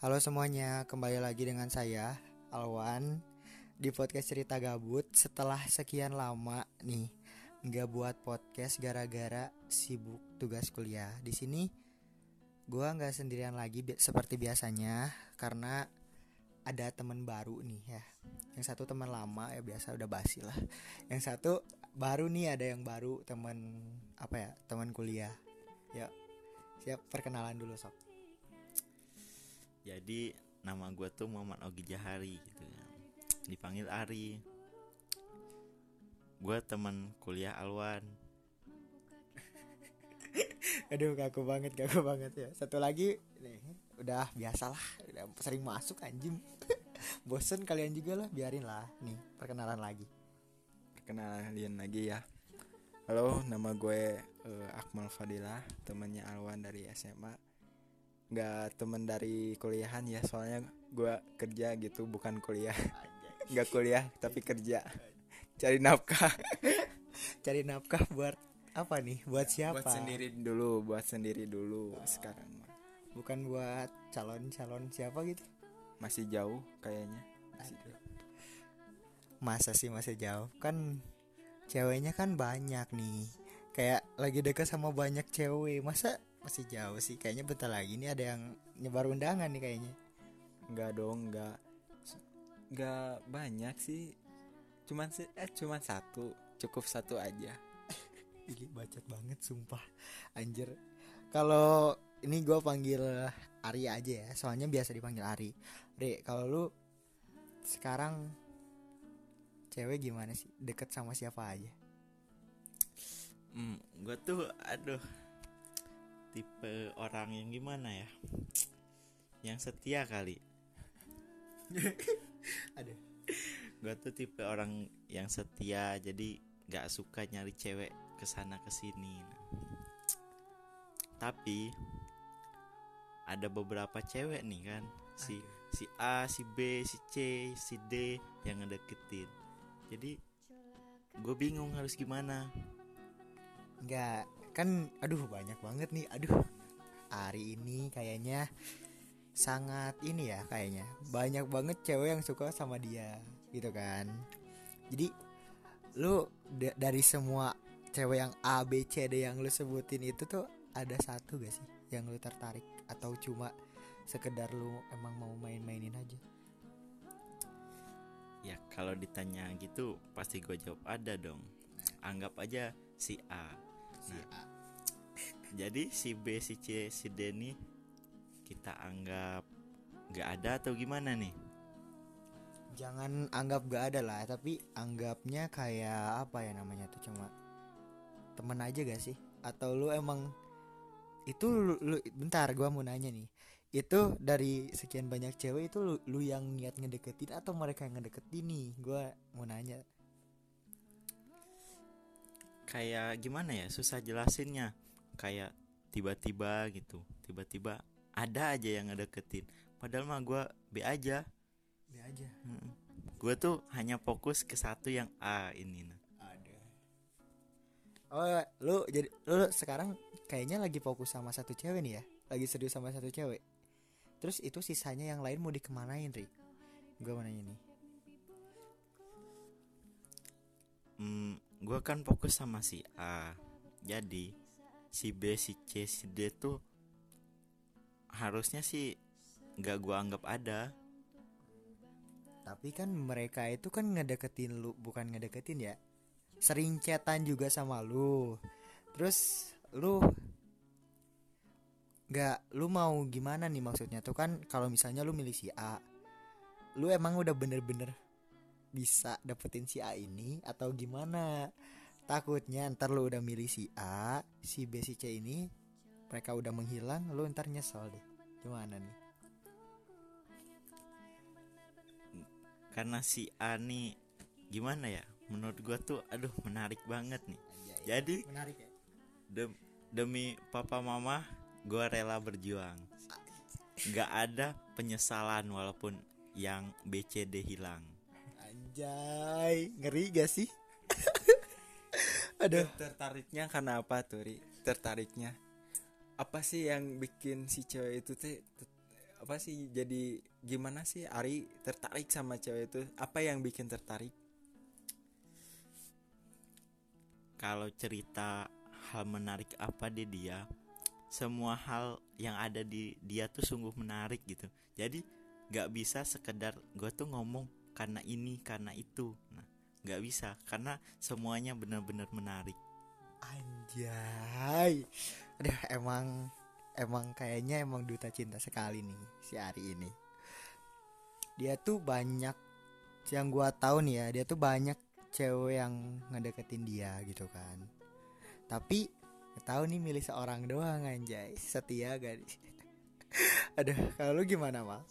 Halo semuanya, kembali lagi dengan saya Alwan di podcast cerita gabut. Setelah sekian lama nih nggak buat podcast gara-gara sibuk tugas kuliah. Di sini gua nggak sendirian lagi bi- seperti biasanya karena ada teman baru nih ya. Yang satu teman lama ya biasa udah basi lah. Yang satu baru nih ada yang baru teman apa ya teman kuliah. Ya siap perkenalan dulu sob. Jadi nama gue tuh Muhammad Ogi Jahari gitu kan. Dipanggil Ari. Gue teman kuliah Alwan. Aduh kaku banget kaku banget ya. Satu lagi nih Udah biasa lah. Udah sering masuk anjing. Bosen kalian juga lah Biarin lah. Nih perkenalan lagi. Perkenalan lagi ya. Halo nama gue eh, Akmal Fadilah Temannya Alwan dari SMA Gak temen dari kuliahan ya Soalnya gue kerja gitu Bukan kuliah. Gak kuliah tapi kerja. Cari nafkah. Cari nafkah buat Apa nih? Buat siapa? Buat sendiri dulu Buat sendiri dulu Sekarang mah. Bukan buat calon-calon siapa gitu? Masih jauh kayaknya. Masih Aduh. jauh. Masa sih masih jauh? Kan Ceweknya kan banyak nih. Kayak lagi deket sama banyak cewek. Masa masih jauh sih. Kayaknya bentar lagi nih ada yang Nyebar undangan nih kayaknya. Enggak dong Enggak Enggak banyak sih. Cuman sih Eh cuman satu. Cukup satu aja. Ini bacot banget sumpah. Anjir. Kalau ini gue panggil Ari aja ya. Soalnya biasa dipanggil Ari. Re kalau lu Sekarang Cewek gimana sih? Deket sama siapa aja? Hmm, gue tuh aduh tipe orang yang gimana ya? Yang setia kali. Aduh Gue tuh tipe orang yang setia jadi gak suka nyari cewek ke sana ke sini. Tapi ada beberapa cewek nih kan si si A, si B, si C, si D yang ngedeketin. Jadi gue bingung harus gimana. Enggak Kan Aduh banyak banget nih. Aduh Ari ini kayaknya Sangat ini ya kayaknya. Banyak banget cewek yang suka sama dia Gitu kan. Jadi Lu da- dari semua Cewek yang A, B, C, D yang lu sebutin itu tuh Ada satu gak sih Yang lu tertarik? Atau cuma Sekedar lu emang mau main-mainin aja? Ya kalau ditanya gitu pasti gue jawab ada dong. Anggap aja si A. Nah, jadi si B, si C, si D nih kita anggap nggak ada atau gimana nih? Jangan anggap gak ada lah Tapi anggapnya kayak Apa ya namanya tuh Cuma Temen aja gak sih? Atau lu emang Itu lu, lu- Bentar gua mau nanya nih. Itu dari sekian banyak cewek Itu lu, lu yang niat ngedeketin Atau mereka yang ngedeketin nih? Gua mau nanya Kayak gimana ya? Susah jelasinnya. Kayak tiba-tiba gitu, tiba-tiba ada aja yang ngedeketin. Padahal mah gue B aja. Be aja Gue tuh hanya fokus ke satu yang A ini. Nah. Ada Oh lu jadi Lu sekarang Kayaknya lagi fokus sama satu cewek nih ya Lagi serius sama satu cewek Terus itu sisanya yang lain mau dikemanain Ri Gua mau nanya nih Hmm, gue kan fokus sama si A. Jadi si B, si C, si D tuh harusnya sih nggak gua anggap ada. Tapi kan mereka itu kan ngedeketin lu Bukan ngedeketin ya Sering chatan juga sama lu Terus lu Gak Lu mau gimana nih maksudnya tuh kan Kalau misalnya lu milih si A Lu emang udah bener-bener Bisa dapetin si A ini Atau gimana Takutnya ntar lu udah milih si A Si B si C ini Mereka udah menghilang Lu ntar nyesel deh Gimana nih Karena si A nih gimana ya? Menurut gua tuh aduh menarik banget nih. Jadi Menarik ya dem- demi papa mama gua rela berjuang. Nggak ada penyesalan walaupun yang B C D hilang. Anjay, ngeri gak sih? Aduh, Tertariknya karena apa tuh Ri? Tertariknya. Apa sih yang bikin si cewek itu teh apa sih jadi gimana sih? Ari tertarik sama cewek itu apa yang bikin tertarik? Kalau cerita hal menarik apa di dia semua hal yang ada di dia tuh sungguh menarik gitu. Jadi nggak bisa sekedar gue tuh ngomong karena ini karena itu nah nggak bisa karena semuanya benar-benar menarik Anjay. Aduh, emang emang kayaknya emang duta cinta sekali nih si Ari ini. Dia tuh banyak yang gua tahu nih ya, dia tuh banyak cewek yang ngedeketin dia gitu kan. Tapi tahu nih milih seorang doang anjay. Setia gak nih? Aduh, kalau lu gimana, Mal?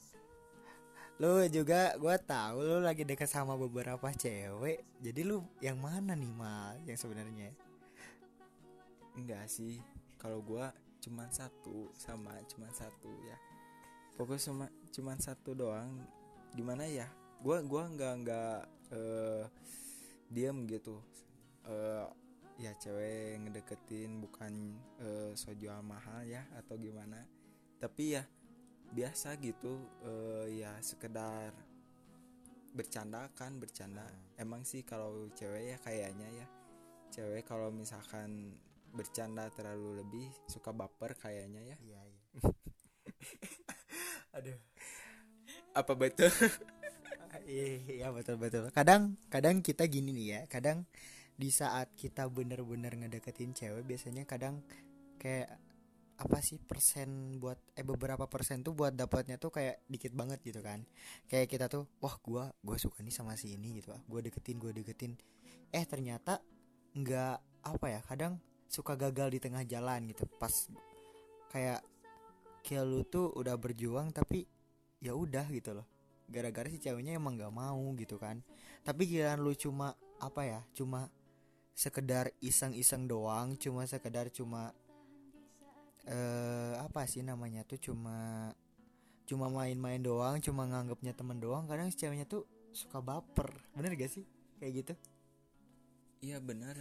Lu juga gua tahu lu lagi deket sama beberapa cewek. Jadi lu yang mana nih, Mal? Yang sebenarnya? enggak sih kalau gua cuman satu sama cuman satu ya fokus cuma cuman satu doang gimana ya gua gua nggak nggak eh, diem gitu eh ya cewek ngedeketin bukan eh, so jual mahal ya atau gimana tapi ya biasa gitu eh, ya sekedar bercanda kan bercanda emang sih kalau cewek ya kayaknya ya cewek kalau misalkan bercanda terlalu lebih suka baper kayaknya ya Iya, iya. Aduh. apa betul Iya, iya betul betul. Kadang kadang kita gini nih ya. Kadang di saat kita bener-bener ngedeketin cewek biasanya kadang kayak apa sih persen buat eh beberapa persen tuh buat dapatnya tuh kayak dikit banget gitu kan. Kayak kita tuh wah gua gua suka nih sama si ini gitu. Ah gua deketin gua deketin. Eh ternyata nggak apa ya kadang suka gagal di tengah jalan gitu. Pas kayak kayak lu tuh udah berjuang tapi ya udah gitu loh. Gara-gara si ceweknya emang nggak mau gitu kan. Tapi giliran lu cuma apa ya cuma sekedar iseng-iseng doang cuma sekedar cuma eh apa sih namanya tuh cuma cuma main-main doang cuma nganggapnya temen doang kadang si ceweknya tuh suka baper. Bener gak sih? Kayak gitu? Iya benar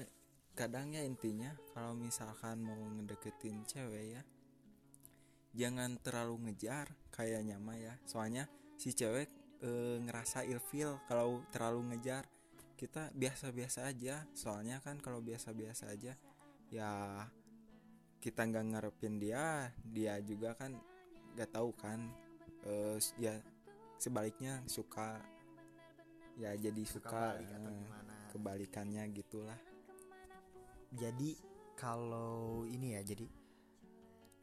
kadang ya intinya kalau misalkan mau ngedeketin cewek ya jangan terlalu ngejar kayaknya mah ya. Soalnya si cewek eh, ngerasa ilfil kalau terlalu ngejar. Kita biasa-biasa aja. Soalnya kan kalau biasa-biasa aja ya kita nggak ngarepin dia dia juga kan nggak tahu kan eh, ya sebaliknya suka ya jadi suka, balik atau eh, gimana. kebalikannya gitulah. Jadi kalau ini ya jadi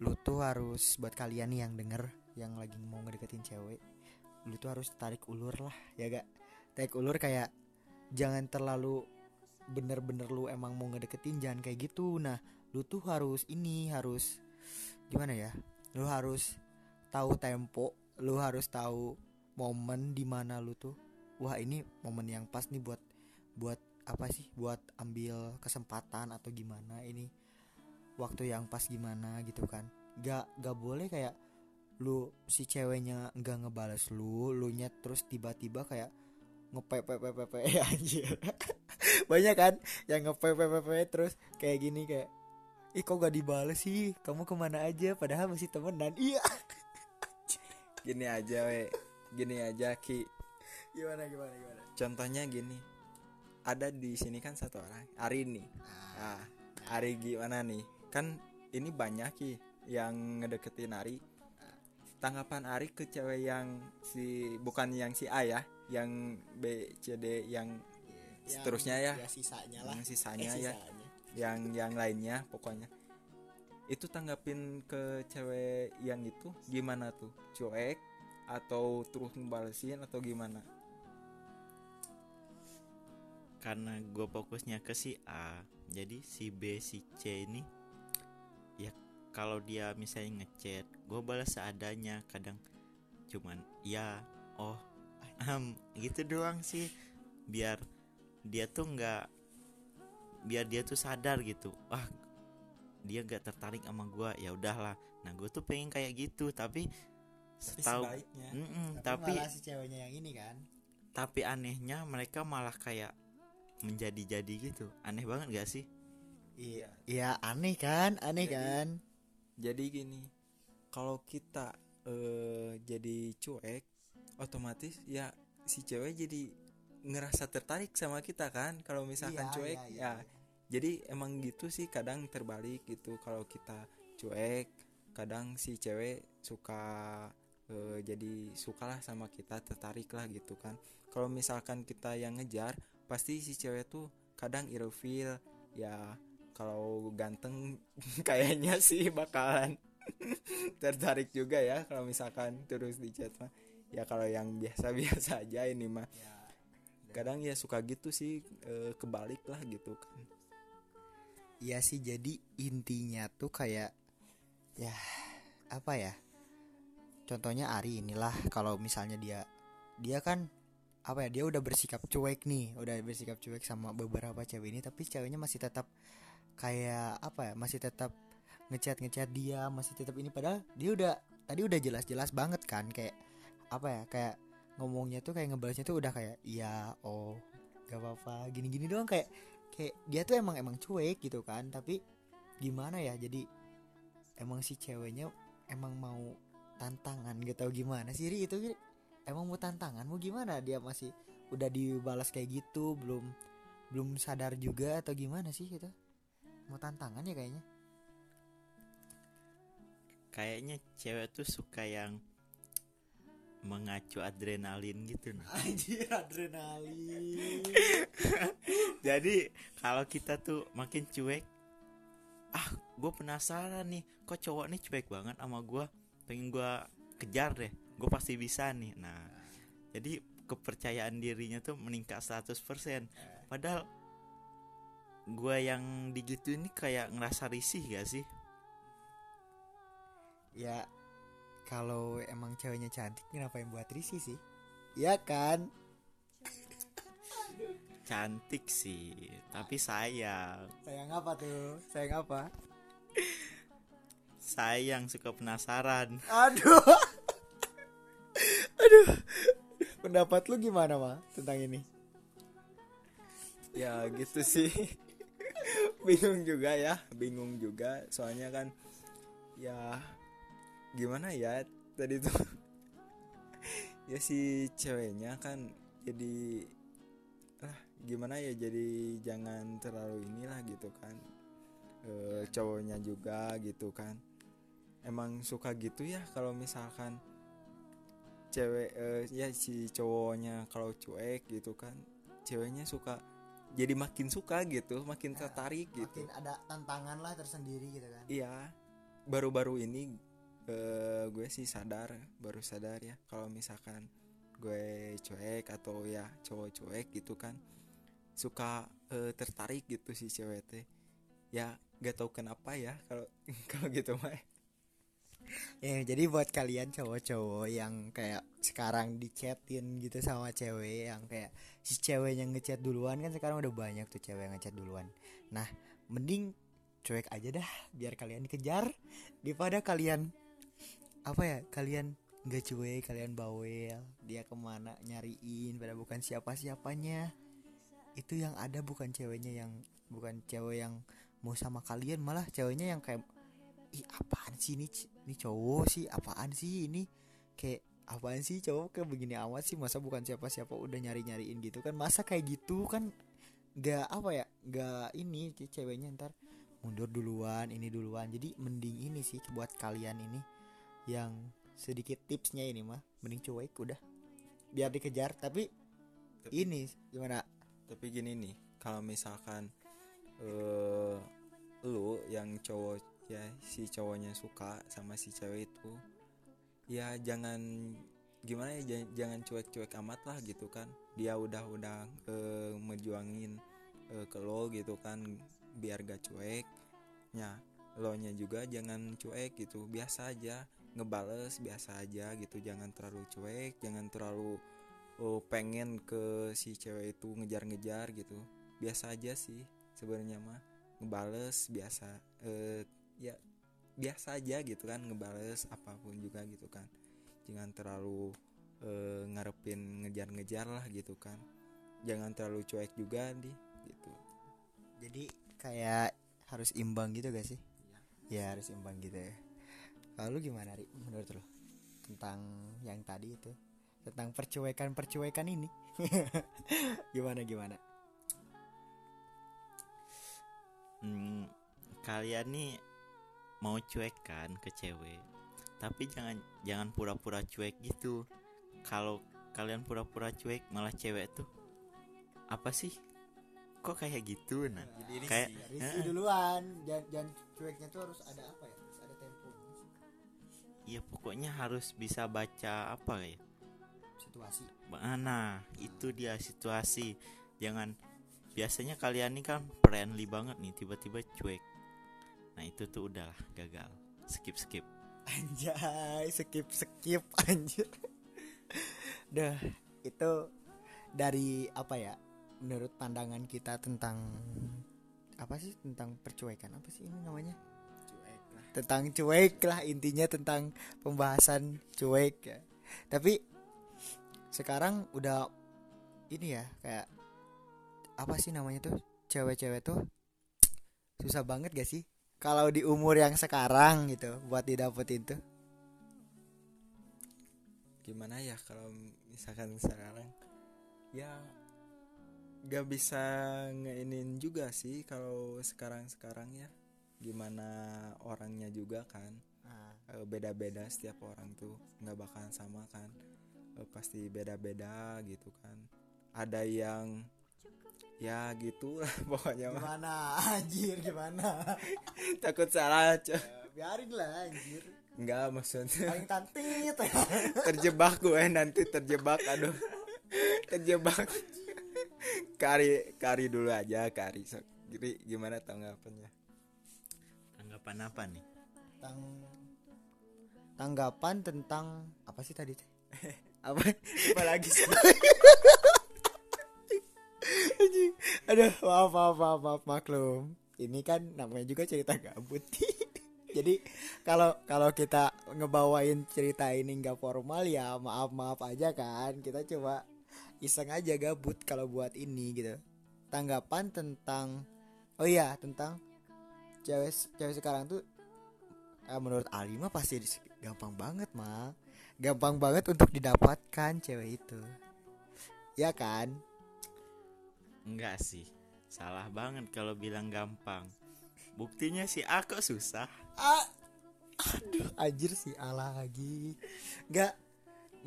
lu tuh harus buat kalian nih yang denger yang lagi mau ngedeketin cewek lu tuh harus tarik ulur lah ya gak tarik ulur kayak jangan terlalu bener-bener lu emang mau ngedeketin jangan kayak gitu. Nah lu tuh harus ini harus gimana ya lu harus tahu tempo lu harus tahu momen di mana lu tuh wah ini momen yang pas nih buat buat apa sih buat ambil kesempatan atau gimana ini waktu yang pas gimana gitu kan. Gak gak boleh kayak lu si ceweknya nggak ngebales lu lu nyet terus tiba-tiba kayak ngepepepepepe anjir banyak kan yang ngepepepepe terus kayak gini kayak ih kok gak dibales sih? Kamu ke mana aja? Padahal masih temenan. Iya. Gini aja we. Gini aja ki. Gimana gimana gimana? Contohnya gini. Ada di sini kan satu orang. Ari nih. Nah Ari gimana nih? Kan ini banyak ki yang ngedeketin Ari. Tanggapan Ari ke cewek yang si bukan yang si A ya yang B C D yang seterusnya ya. ya sisanya lah. Yang sisanya Eh, ya. sisanya. Yang yang lainnya pokoknya. Itu tanggapin ke cewek yang itu gimana tuh? Cuek atau terus ngebalesin atau gimana? Karena gue fokusnya ke si A jadi si B si C ini ya kalau dia misalnya ngechat gue balas seadanya kadang. Cuman ya oh ahem, gitu doang sih. Biar dia tuh nggak biar dia tuh sadar gitu. Wah dia nggak tertarik sama gue ya udahlah. Nah gue tuh pengen kayak gitu tapi setahu Mm-mm, tapi, tapi malah si ceweknya yang ini kan. tapi anehnya mereka malah kayak menjadi-jadi gitu. Aneh banget gak sih? Iya. Iya aneh kan? Aneh Jadi- kan? jadi gini kalau kita eh jadi cuek otomatis ya si cewek jadi ngerasa tertarik sama kita kan? Kalau misalkan Iya, cuek iya, iya, ya. Jadi emang gitu sih kadang terbalik gitu. Kalau kita cuek kadang si cewek suka eh, jadi sukalah sama kita tertarik lah gitu kan. Kalau misalkan kita yang ngejar pasti si cewek tuh kadang ilfeel ya. Kalau ganteng kayaknya sih bakalan tertarik juga ya kalau misalkan terus di chat mah. Ya kalau yang biasa-biasa aja ini mah. Ya, kadang ya suka gitu sih eh, kebalik lah gitu kan. Iya sih jadi intinya tuh kayak ya apa ya? Contohnya Ari inilah kalau misalnya dia dia kan apa ya dia udah bersikap cuek nih udah bersikap cuek sama beberapa cewek ini tapi ceweknya masih tetap kayak apa ya masih tetap ngechat ngechat dia masih tetap ini padahal dia udah tadi udah jelas-jelas banget kan kayak apa ya kayak ngomongnya tuh kayak ngebalasnya tuh udah kayak iya oh gak apa-apa. Gini-gini doang kayak kayak dia tuh emang emang cuek gitu kan. Tapi gimana ya jadi emang si ceweknya emang mau tantangan gitu. Tau gimana sih Ri? Itu emang mau tantangan? Mau gimana? Dia masih udah dibalas kayak gitu belum belum sadar juga atau gimana sih itu mau tantangan ya kayaknya. Kayaknya cewek tuh suka yang mengacu adrenalin gitu nah. anjir adrenalin Jadi kalau kita tuh makin cuek, ah gue penasaran nih, kok cowok nih cuek banget sama gue, pengen gue kejar deh, gue pasti bisa nih. Nah, jadi kepercayaan dirinya tuh meningkat 100% Padahal gue yang digitu ini kayak ngerasa risih gak sih? ya kalau emang ceweknya cantik kenapa yang buat risih sih? Ya kan? Cantik sih, tapi sayang, sayang apa tuh? Sayang apa? Sayang suka penasaran. aduh. Aduh. Pendapat lu gimana mah tentang ini? Ya gitu sih. Bingung juga ya. Bingung juga soalnya kan ya gimana ya tadi tuh? Ya si ceweknya kan jadi lah gimana ya jadi jangan terlalu inilah gitu kan. Eh, cowoknya juga gitu kan. Emang suka gitu ya kalau misalkan cewek eh, ya si cowoknya kalau cuek gitu kan ceweknya suka jadi makin suka gitu makin Ya, tertarik gitu. makin ada tantangan lah tersendiri gitu kan. Iya baru-baru ini eh, gue sih sadar baru sadar ya. Kalau misalkan gue cuek atau ya cowok cuek gitu kan suka eh, tertarik gitu si cewek teh. Ya gak tau kenapa ya kalau kalau gitu mah. Ya jadi buat kalian cowok-cowok yang kayak sekarang dichatin gitu sama cewek yang kayak si cewek yang ngechat duluan kan sekarang udah banyak tuh cewek yang ngechat duluan. Nah mending cuek aja dah biar kalian dikejar daripada kalian apa ya kalian nggak cuek kalian bawel dia ke mana nyariin pada bukan siapa siapanya itu yang ada bukan ceweknya yang bukan cewek yang mau sama kalian malah ceweknya yang kayak ih apaan sih ini ini cowok sih apaan sih ini? Kayak apaan sih cowok? Kayak begini amat sih masa bukan siapa siapa udah nyari nyariin gitu kan? Masa kayak gitu kan? Nggak apa ya nggak ini ceweknya ntar mundur duluan ini duluan. Jadi mending ini sih buat kalian ini yang sedikit tipsnya ini mah mending cuek udah. Biar dikejar tapi ini gimana? Tapi gini nih kalau misalkan eh lu yang cowok ya si cowoknya suka sama si cewek itu ya jangan gimana ya jangan, cuek-cuek amat lah gitu kan. Dia udah udah eh, menjuangin eh, ke lo gitu kan biar gak cuek. Ya lo nya juga jangan cuek gitu biasa aja ngebales biasa aja gitu jangan terlalu cuek jangan terlalu oh, pengen ke si cewek itu ngejar-ngejar gitu. Biasa aja sih sebenarnya mah ngebales biasa eh, ya biasa aja gitu kan ngebales apa pun juga gitu kan. Jangan terlalu eh, ngarepin ngejar-ngejar lah gitu kan. Jangan terlalu cuek juga di gitu. Jadi kayak harus imbang gitu gak sih? Ya harus imbang gitu ya kalau lu gimana Ri? Menurut lu tentang yang tadi itu. Tentang percuekan percuekan ini. Gimana gimana? Hmm, kalian nih mau cuek kan ke cewek tapi jangan jangan pura-pura cuek gitu. Kalau kalian pura-pura cuek malah cewek tuh apa sih? Kok kayak gitu? Nah Jadi kayak Rizky duluan. Jangan, jangan cueknya tuh harus ada apa ya ya pokoknya harus bisa baca apa ya situasi Nah, itu dia situasi. Jangan biasanya kalian ini kan friendly banget nih, tiba-tiba cuek. Nah, itu tuh udahlah gagal. Skip skip. anjay skip skip anjir dah itu dari apa ya menurut pandangan kita tentang apa sih tentang percuekan apa sih ini namanya tentang cuek lah intinya tentang pembahasan cuek ya. Tapi sekarang udah ini ya kayak apa sih namanya tuh cewek-cewek tuh susah banget gak sih? Kalau di umur yang sekarang gitu buat didapetin tuh. Gimana ya kalau misalkan sekarang? Ya gak bisa ngeinin juga sih kalau sekarang sekarang ya gimana orangnya juga kan. Nah, Eh, beda-beda setiap orang tuh nggak bakalan sama kan. Eh, pasti beda-beda gitu kan. Ada yang ya gitu lah pokoknya mah. Gimana? Anjir gimana? Takut salah Cok. biarin lah anjir. Nggak maksudnya. Paling tantit terjebak gue nanti terjebak aduh. Terjebak. Kari kari dulu aja kari. Jadi gimana tanggapannya Tanggapan apa nih? tentang tanggapan tentang apa sih tadi? Teh apa? Apa lagi sih. Aduh maaf maaf maaf, maaf maklum. Ini kan namanya juga cerita gabut. Jadi kalau kalau kita ngebawain cerita ini nggak formal ya maaf maaf aja kan. Kita coba iseng aja gabut kalau buat ini gitu. Tanggapan tentang oh iya tentang cewek cewek sekarang tuh eh, menurut Ali mah pasti gampang banget mah gampang banget untuk didapatkan cewek itu ya kan Enggak sih. Salah banget kalau bilang gampang. Buktinya si A kok susah. ah, aduh anjir si A lagi nggak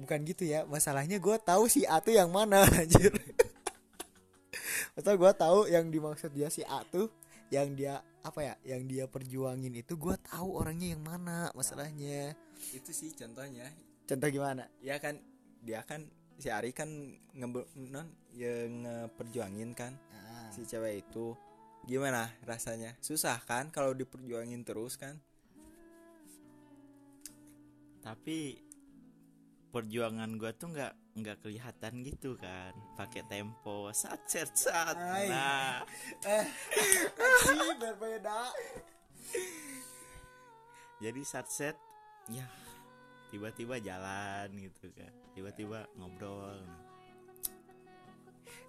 bukan gitu ya masalahnya gue tahu si A tuh yang mana anjir Masa gue tahu yang dimaksud dia si A tuh yang dia apa ya yang dia perjuangin itu gue tahu orangnya yang mana masalahnya. Itu sih contohnya. Contoh gimana? Ya kan dia kan si Ari kan nge non yang ngeperjuangin kan nah, si cewek itu. Gimana rasanya? Susah kan kalau diperjuangin terus kan? Tapi perjuangan gua tuh nggak nggak kelihatan gitu kan. Pakai tempo sat set sat. Ay. Nah, eh berbeda jadi sat set ya tiba-tiba jalan gitu kan. Tiba-tiba ngobrol.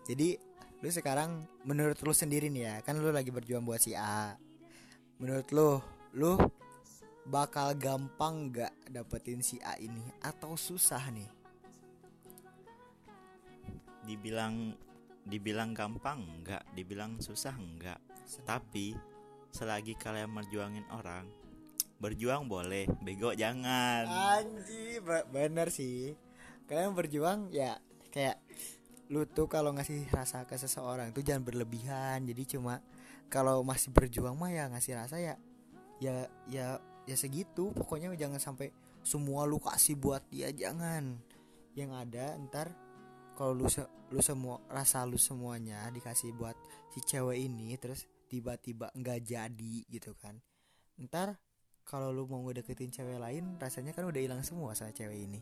Jadi lu sekarang menurut lu sendiri nih ya, kan lu lagi berjuang buat si A. Menurut lu, lu bakal gampang nggak dapetin si A ini atau susah nih? Dibilang dibilang gampang enggak, dibilang susah enggak. Tapi selagi kalian merjuangin orang, berjuang boleh, bego jangan. Anji, be- bener sih. Kalian berjuang ya kayak lu tuh kalau ngasih rasa ke seseorang tuh jangan berlebihan. Jadi cuma kalau masih berjuang mah ya ngasih rasa ya ya ya ya segitu. Pokoknya jangan sampai semua lu kasih buat dia jangan. Yang ada ntar kalau lu se- lu semua rasa lu semuanya dikasih buat si cewek ini terus tiba-tiba nggak jadi gitu kan. Ntar kalau lu mau ngedeketin cewek lain rasanya kan udah hilang semua sama cewek ini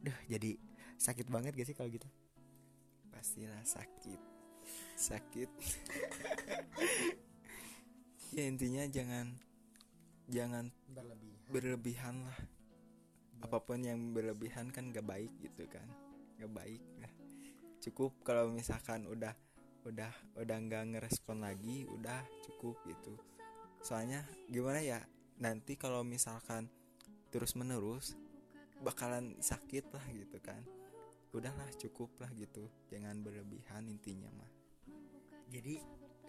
Duh jadi sakit banget gak sih kalau gitu pastilah sakit sakit ya intinya jangan jangan berlebihan. berlebihan lah. Apa pun yang berlebihan kan gak baik gitu kan. Gak baik lah. Cukup kalau misalkan udah udah udah nggak ngerespon lagi udah cukup gitu. Soalnya gimana ya nanti kalau misalkan terus menerus bakalan sakit lah gitu kan. Udahlah cukup lah gitu. Jangan berlebihan intinya mah. Jadi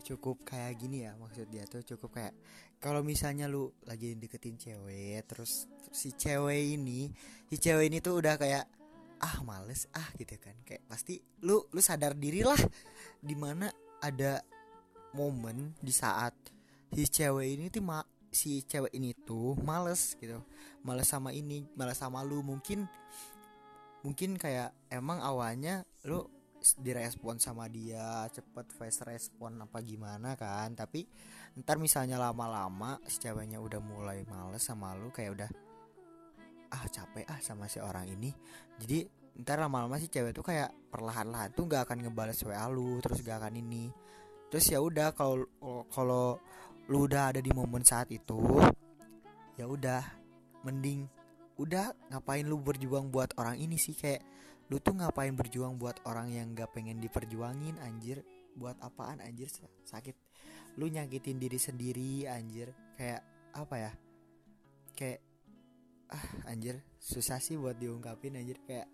cukup kayak gini ya maksud dia tuh cukup kayak kalau misalnya lu lagi deketin cewek terus si cewek ini si cewek ini tuh udah kayak ah males ah gitu kan. Kayak pasti lu lu sadar diri lah di mana ada momen di saat si cewek ini tuh ma si cewek ini tuh males gitu. Males sama ini males sama lu. Mungkin mungkin kayak emang awalnya lu direspon sama dia cepet face respon apa gimana kan. Tapi ntar misalnya lama-lama si ceweknya udah mulai males sama lu kayak udah ah capek ah sama si orang ini. Jadi ntar lama-lama si cewek tuh kayak perlahan-lahan tuh nggak akan ngebales WA lu terus gak akan ini. Terus ya udah kalau kalau lu udah ada di momen saat itu ya udah mending udah ngapain lu berjuang buat orang ini sih? Kayak lu tuh ngapain berjuang buat orang yang gak pengen diperjuangin anjir? Buat apaan anjir? Sakit. Lu nyakitin diri sendiri anjir. Kayak apa ya? Kayak ah anjir. Susah sih buat diungkapin anjir. Kayak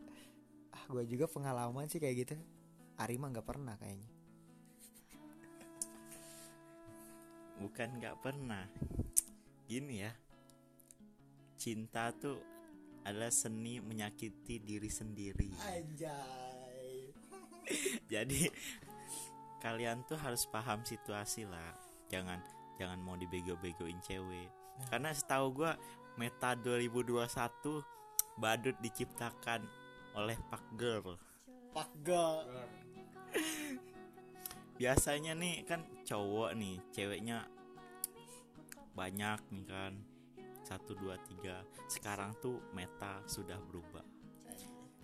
ah gue juga pengalaman sih kayak gitu. Arima nggak pernah kayaknya. Bukan nggak pernah. Gini ya. Cinta tuh adalah seni menyakiti diri sendiri. Anjay. Jadi kalian tuh harus paham situasi lah. Jangan jangan mau dibego-begoin cewek. Nah. Karena setahu gua meta 2021 badut diciptakan oleh Pak Girl. Pak Girl. Biasanya nih kan cowok nih, ceweknya banyak nih kan satu dua tiga. Sekarang tuh meta sudah berubah.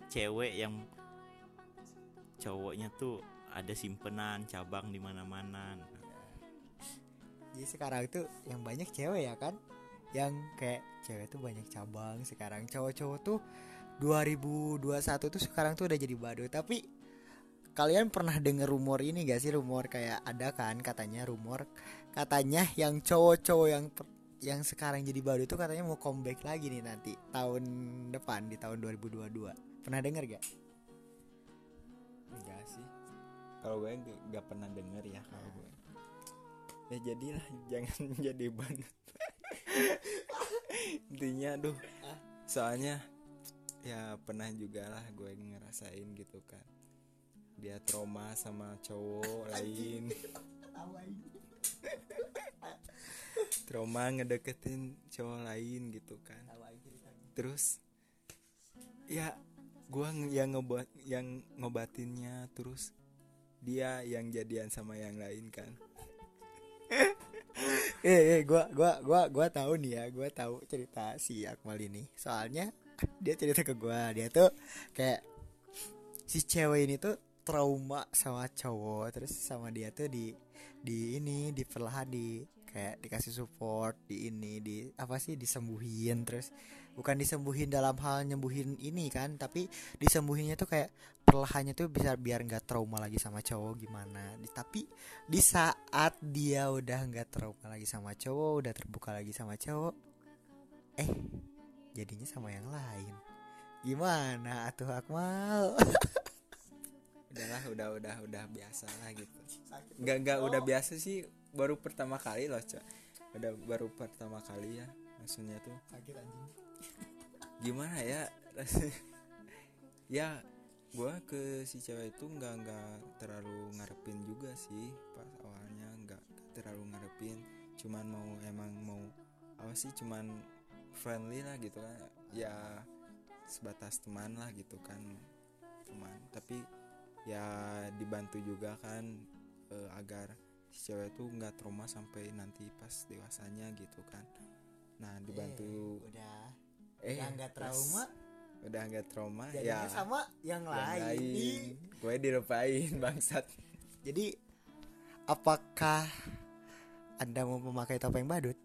Cewek yang cowoknya tuh ada simpenan cabang di mana-mana. Jadi sekarang itu yang banyak cewek ya kan? Yang kayak cewek tuh banyak cabang. Sekarang cowok-cowok tuh 2021 tuh sekarang tuh udah jadi badut. Tapi kalian pernah denger rumor ini gak sih? Rumor kayak ada kan katanya rumor katanya yang cowok-cowok yang yang sekarang jadi baru itu katanya mau comeback lagi nih nanti tahun depan di tahun 2022 pernah denger gak? enggak sih. Kalau gue gak pernah denger ya kalau gue. Ya jadilah jangan jadi ban intinya aduh. Soalnya ya pernah juga lah gue ngerasain gitu kan dia trauma sama cowok lain trauma ngedeketin cowok lain gitu kan. Terus ya gua yang ngebuat yang ngobatinnya terus dia yang jadian sama yang lain kan. Eh eh gua gua gua gua tahu nih ya gua tahu cerita si Akmal ini. Soalnya dia cerita ke gua. Dia tuh kayak si cewek ini tuh trauma sama cowok terus sama dia tuh di di ini di perlahan di kayak dikasih support di ini di apa sih disembuhin terus bukan disembuhin dalam hal nyembuhin ini kan tapi disembuhinnya tuh kayak perlahannya tuh bisa biar nggak trauma lagi sama cowok gimana? Di, tapi di saat dia udah nggak trauma lagi sama cowok udah terbuka lagi sama cowok eh jadinya sama yang lain. Gimana atuh Akmal udahlah udah udah udah biasa lah gitu nggak nggak udah biasa sih baru pertama kali loh cok udah baru pertama kali ya maksudnya tuh. Sakit anjing. Gimana ya ya gue ke si cewek itu nggak nggak terlalu ngarepin juga sih pas awalnya nggak terlalu ngarepin. Cuman mau emang mau apa sih cuman friendly lah gitu kan. Ya sebatas teman lah gitu kan teman. Tapi ya dibantu juga kan eh, agar si cewek tuh nggak trauma sampai nanti pas dewasanya gitu kan. Nah dibantu eh, udah. Eh nggak trauma? udah nggak trauma jadinya ya. sama yang, yang lain, lain. Gue direpain bangsat. Jadi apakah anda mau memakai topeng badut?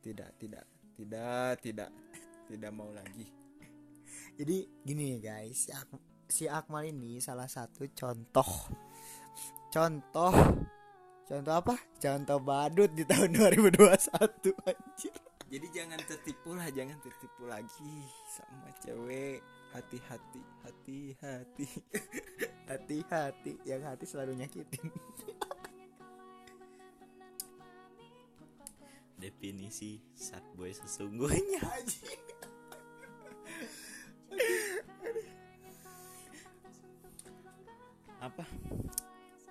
Tidak tidak. Tidak tidak. Tidak mau lagi. Jadi gini guys si, Ak si Akmal ini salah satu contoh. Contoh contoh apa? Contoh badut di tahun 2021 anjir. Jadi jangan tertipu lah jangan tertipu lagi sama cewek. Hati-hati hati-hati. Hati-hati yang hati selalu nyakitin. Definisi sad boy sesungguhnya apa?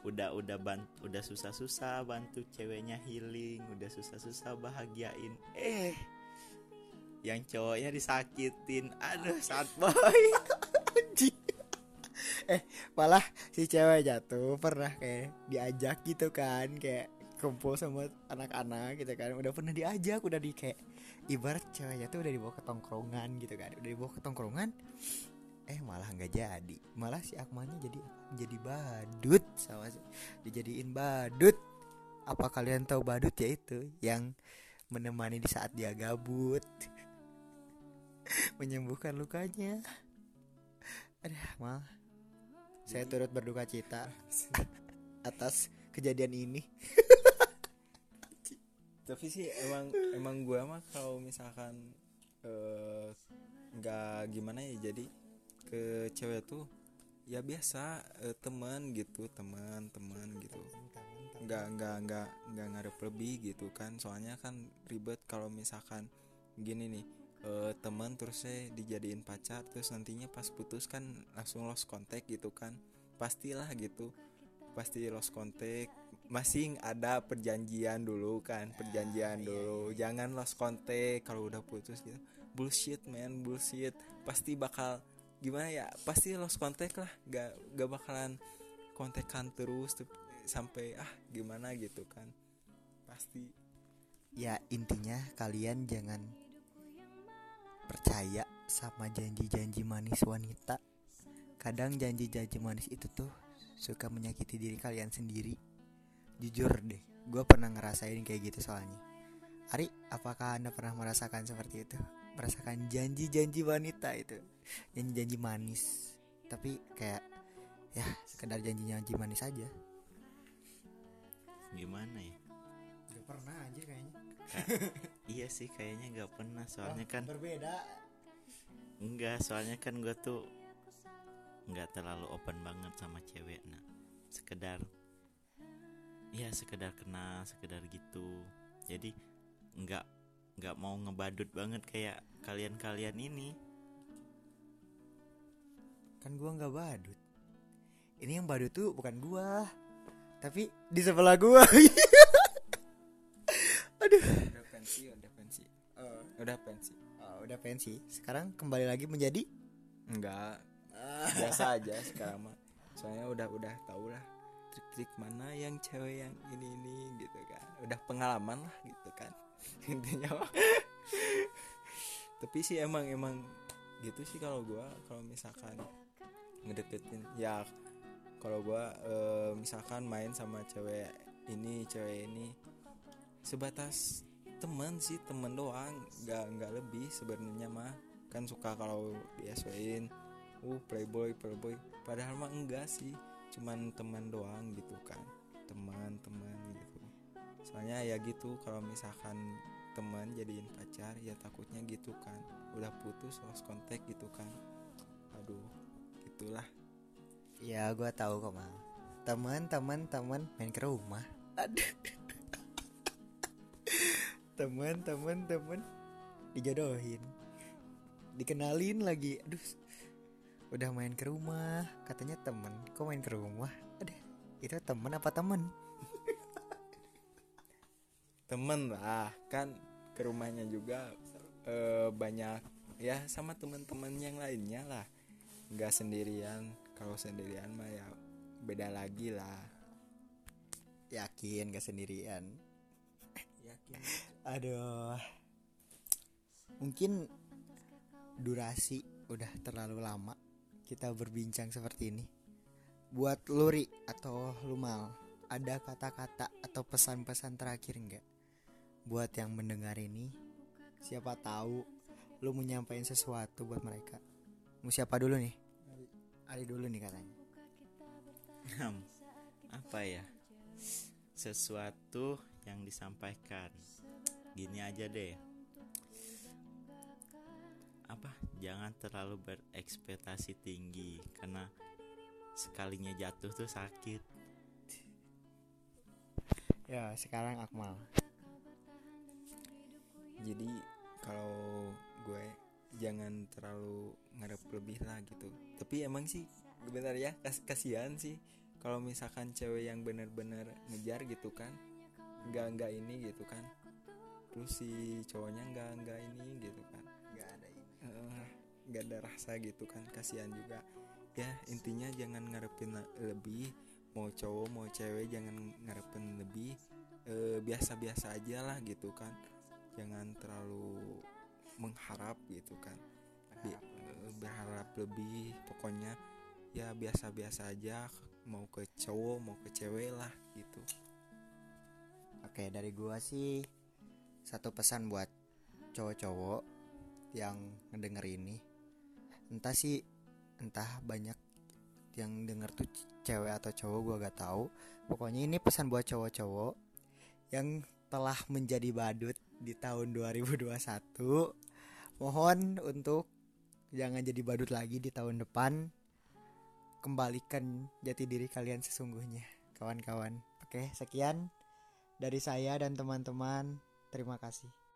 Udah udah bant udah susah susah bantu ceweknya healing udah susah susah bahagiain. Eh yang cowoknya disakitin. Aduh sad boy. Eh malah si cewek jatuh pernah kayak diajak gitu kan kayak kumpul sama anak-anak gitu kan. Udah pernah diajak udah di kayak ibarat ceweknya tuh udah dibawa ke tongkrongan gitu kan. Udah dibawa ke tongkrongan eh malah nggak jadi. Malah si Akmalnya jadi jadi badut sama dijadiin badut. Apa kalian tahu badut? Ya itu yang menemani di saat dia gabut. Menyembuhkan lukanya. Ada mal saya turut berduka cita atas kejadian ini. Tapi sih emang emang gue mah kalau misalkan eh, nggak gimana ya jadi ke cewek tuh ya biasa eh, teman gitu teman teman gitu. nggak nggak nggak nggak ngarep lebih gitu kan. Soalnya kan ribet kalau misalkan gini nih eh, teman terus saya dijadiin pacar terus nantinya pas putus kan langsung lost contact gitu kan. Pastilah gitu. Pasti lost contact. Masih ada perjanjian dulu kan perjanjian dulu. jangan lost contact kalau udah putus gitu. Bullshit man bullshit. Pasti bakal gimana ya pasti lost contact lah. Gak gak bakalan kontekan terus tuh, sampai ah gimana? gitu kan. Pasti. Ya intinya kalian jangan percaya sama janji-janji manis wanita. Kadang janji-janji manis itu tuh suka menyakiti diri kalian sendiri. Jujur deh gue pernah ngerasain kayak gitu soalnya. Ari apakah anda pernah merasakan seperti itu merasakan janji-janji wanita itu. Janji-janji manis. Tapi kayak ya sekedar janji-janji manis aja. Gimana ya? Gak pernah aja kayaknya. Iya sih kayaknya nggak pernah. Soalnya kan berbeda. Enggak soalnya kan gue tuh nggak terlalu open banget sama cewek nah sekedar ya sekedar kenal sekedar gitu. Jadi nggak nggak mau ngebadut banget kayak kalian-kalian ini. Kan gua nggak badut. Ini yang badut tuh bukan gua tapi di sebelah gua. Udah pensi udah pensi. Udah pensi. Oh, udah pensi. Sekarang kembali lagi menjadi? Enggak. Biasa aja sekarang mah. Soalnya udah udah tau lah trik-trik mana yang cewek yang ini ini gitu kan. Udah pengalaman lah gitu kan intinya tapi sih emang emang gitu sih kalau gua kalau misalkan ngedeketin ya kalau gua eh, misalkan main sama cewek ini cewek ini sebatas teman sih temen doang nggak nggak lebih sebenarnya mah. Kan suka kalau biasain uh playboy playboy. Padahal mah enggak sih cuman teman doang gitu kan. Teman-teman gitu soalnya ya gitu kalau misalkan teman jadiin pacar ya takutnya gitu kan. Udah putus lost kontak gitu kan. Aduh gitulah. Ya gua tahu kok mal. Teman teman teman main ke rumah. Aduh teman teman teman dijodohin. Dikenalin lagi. Aduh udah main ke rumah. Katanya temen kok main ke rumah? Aduh itu temen apa temen temen lah kan ke rumahnya juga eh, banyak ya sama teman-teman yang lainnya lah. Nggak sendirian kalau sendirian mah ya beda lagi lah. Yakin gak sendirian? Yakin. Aduh. Mungkin durasi udah terlalu lama kita berbincang seperti ini. Buat luri atau lumal ada kata-kata atau pesan-pesan terakhir enggak buat yang mendengar ini siapa tahu lu menyampaikan sesuatu buat mereka. Mau siapa dulu nih? Ali dulu nih katanya. Hmm, apa ya? Sesuatu yang disampaikan. Gini aja deh. Apa? Jangan terlalu berekspektasi tinggi karena sekalinya jatuh tuh sakit. Ya, sekarang Akmal. Jadi kalau gue jangan terlalu ngarep lebih lah gitu. Tapi emang sih benar ya kas kasihan sih kalau misalkan cewek yang bener-bener ngejar gitu kan nggak nggak ini gitu kan. Terus si cowoknya nggak nggak ini gitu kan. Gak ada ini. Nggak ada rasa gitu kan kasihan juga. Ya intinya jangan ngarepin lebih. Mau cowok mau cewek jangan ngarepin lebih. Eh, biasa-biasa aja lah gitu kan jangan terlalu mengharap gitu kan eh, berharap lebih pokoknya ya biasa-biasa aja mau ke cowok mau ke cewek lah gitu Oke, dari gua sih satu pesan buat cowok-cowok yang ngedenger ini. Entah sih entah banyak yang denger tuh cewek atau cowok gua gak tahu. Pokoknya ini pesan buat cowok-cowok yang telah menjadi badut di tahun 2021. Mohon untuk jangan jadi badut lagi di tahun depan. Kembalikan jati diri kalian sesungguhnya, kawan-kawan. Oke, sekian dari saya dan teman-teman. Terima kasih.